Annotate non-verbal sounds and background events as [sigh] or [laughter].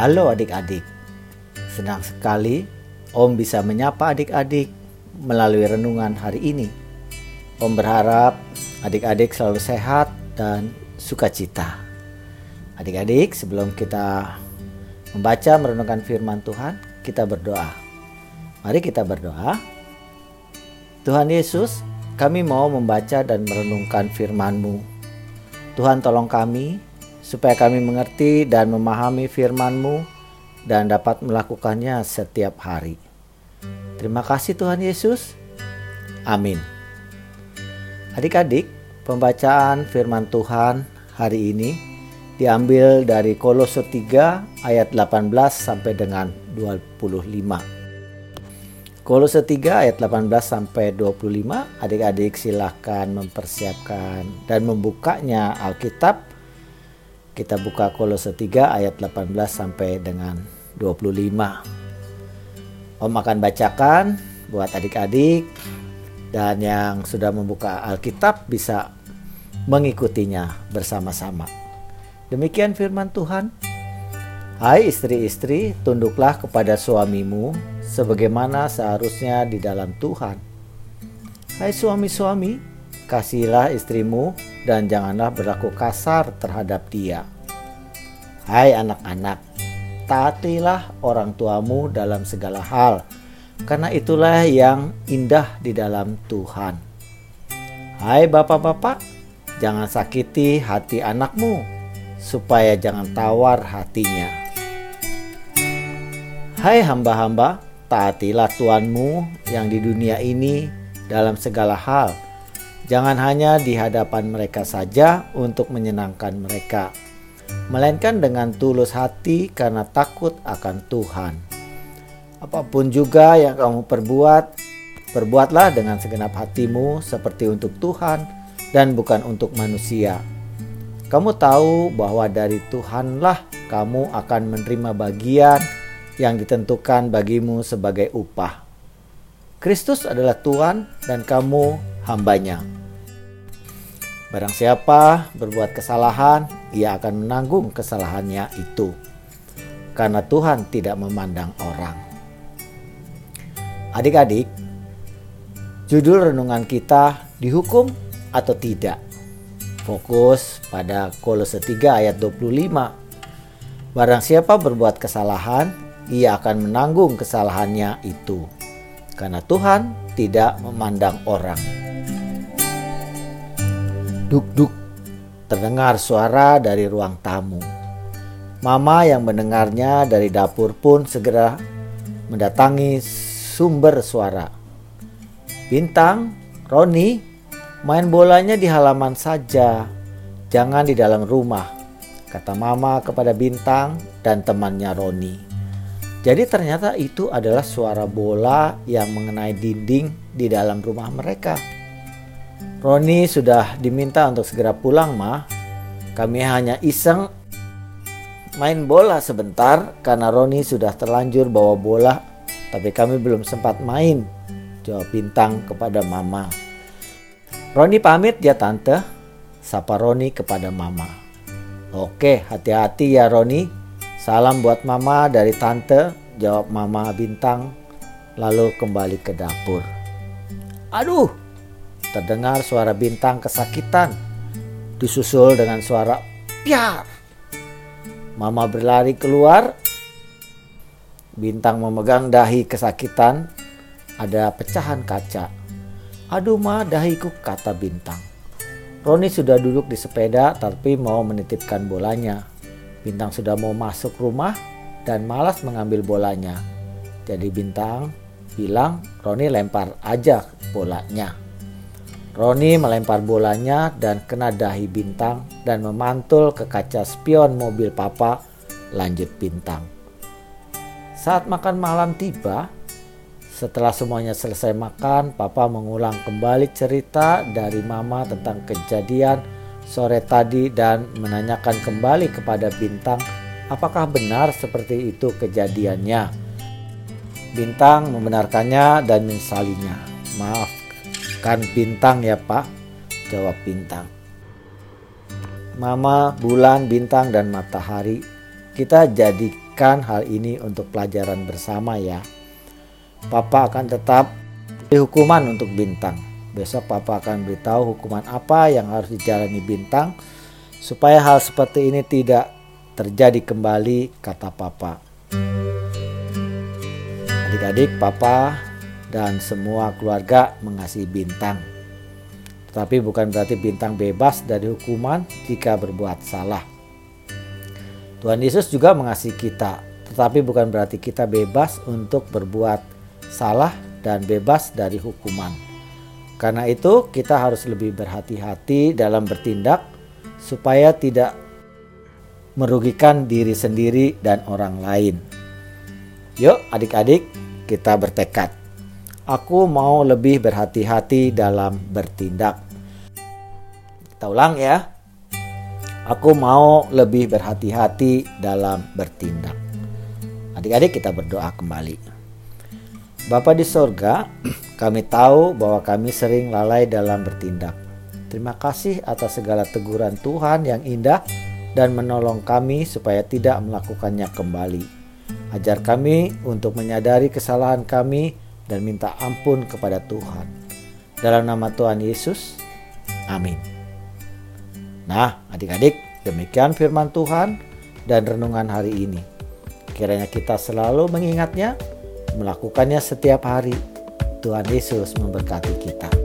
Halo adik-adik, senang sekali Om bisa menyapa adik-adik melalui renungan hari ini. Om berharap adik-adik selalu sehat dan sukacita. Adik-adik, sebelum kita membaca merenungkan firman Tuhan, kita berdoa. Mari kita berdoa. Tuhan Yesus, kami mau membaca dan merenungkan firman-Mu. Tuhan tolong kami supaya kami mengerti dan memahami firman-Mu dan dapat melakukannya setiap hari. Terima kasih Tuhan Yesus. Amin. Adik-adik, pembacaan firman Tuhan hari ini diambil dari Kolose 3 ayat 18 sampai dengan 25. Kolose 3 ayat 18 sampai 25. Adik-adik silahkan mempersiapkan dan membukanya Alkitab kita buka Kolose 3 ayat 18 sampai dengan 25. Om akan bacakan buat adik-adik dan yang sudah membuka Alkitab bisa mengikutinya bersama-sama. Demikian firman Tuhan. Hai istri-istri, tunduklah kepada suamimu sebagaimana seharusnya di dalam Tuhan. Hai suami-suami, kasihilah istrimu dan janganlah berlaku kasar terhadap dia. Hai anak-anak, taatilah orang tuamu dalam segala hal, karena itulah yang indah di dalam Tuhan. Hai bapak-bapak, jangan sakiti hati anakmu, supaya jangan tawar hatinya. Hai hamba-hamba, taatilah Tuhanmu yang di dunia ini dalam segala hal, Jangan hanya di hadapan mereka saja untuk menyenangkan mereka, melainkan dengan tulus hati karena takut akan Tuhan. Apa pun juga yang kamu perbuat, perbuatlah dengan segenap hatimu seperti untuk Tuhan dan bukan untuk manusia. Kamu tahu bahwa dari Tuhanlah kamu akan menerima bagian yang ditentukan bagimu sebagai upah. Kristus adalah Tuhan dan kamu hambanya. Barang siapa berbuat kesalahan, ia akan menanggung kesalahannya itu. Karena Tuhan tidak memandang orang. Adik-adik, judul renungan kita dihukum atau tidak? Fokus pada Kolose 3 ayat 25. Barang siapa berbuat kesalahan, ia akan menanggung kesalahannya itu. Karena Tuhan tidak memandang orang. Duk-duk, terdengar suara dari ruang tamu. Mama yang mendengarnya dari dapur pun segera mendatangi sumber suara. Bintang, Roni, main bolanya di halaman saja, jangan di dalam rumah, kata Mama kepada Bintang dan temannya Roni. Jadi ternyata itu adalah suara bola yang mengenai dinding di dalam rumah mereka. Roni sudah diminta untuk segera pulang, Ma. Kami hanya iseng main bola sebentar karena Roni sudah terlanjur bawa bola, tapi kami belum sempat main. Jawab Bintang kepada Mama. Roni pamit ya Tante, sapa Roni kepada Mama. Oke, hati-hati ya Roni. Salam buat Mama dari Tante, jawab Mama Bintang, lalu kembali ke dapur. Aduh, Terdengar suara bintang kesakitan, disusul dengan suara piar. Mama berlari keluar. Bintang memegang dahi kesakitan. Ada pecahan kaca. Aduh ma dahiku kata Bintang. Roni sudah duduk di sepeda tapi mau menitipkan bolanya. Bintang sudah mau masuk rumah dan malas mengambil bolanya. Jadi Bintang bilang Roni lempar aja bolanya. Roni melempar bolanya dan kena dahi bintang dan memantul ke kaca spion mobil papa lanjut bintang. Saat makan malam tiba, setelah semuanya selesai makan, papa mengulang kembali cerita dari mama tentang kejadian sore tadi dan menanyakan kembali kepada bintang apakah benar seperti itu kejadiannya. Bintang membenarkannya dan mensalinya. Maaf Kan bintang ya pak, jawab bintang. Mama, bulan, bintang, dan matahari, kita jadi jadikan hal ini untuk pelajaran bersama ya. Papa akan tetap hukuman untuk bintang. Besok Papa akan beritahu hukuman apa yang harus dijalani bintang supaya hal seperti ini tidak terjadi kembali, kata Papa. Adik-adik, Papa dan semua keluarga mengasihi bintang. Tetapi bukan berarti bintang bebas dari hukuman jika berbuat salah. Tuhan Yesus juga mengasihi kita, tetapi bukan berarti kita bebas untuk berbuat salah dan bebas dari hukuman. Karena itu, kita harus lebih berhati-hati dalam bertindak supaya tidak merugikan diri sendiri dan orang lain. Yuk, adik-adik, kita bertekad. Aku mau lebih berhati-hati dalam bertindak. Kita ulang ya. Aku mau lebih berhati-hati dalam bertindak. Adik-adik kita berdoa kembali. Bapa di sorga, [clears throat] kami tahu bahwa kami sering lalai dalam bertindak. Terima kasih atas segala teguran Tuhan yang indah dan menolong kami supaya tidak melakukannya kembali. Ajar kami untuk menyadari kesalahan kami dan minta ampun kepada Tuhan. Dalam nama Tuhan Yesus, amin. Nah, adik-adik, demikian firman Tuhan dan renungan hari ini. Kiranya kita selalu mengingatnya, melakukannya setiap hari. Tuhan Yesus memberkati kita.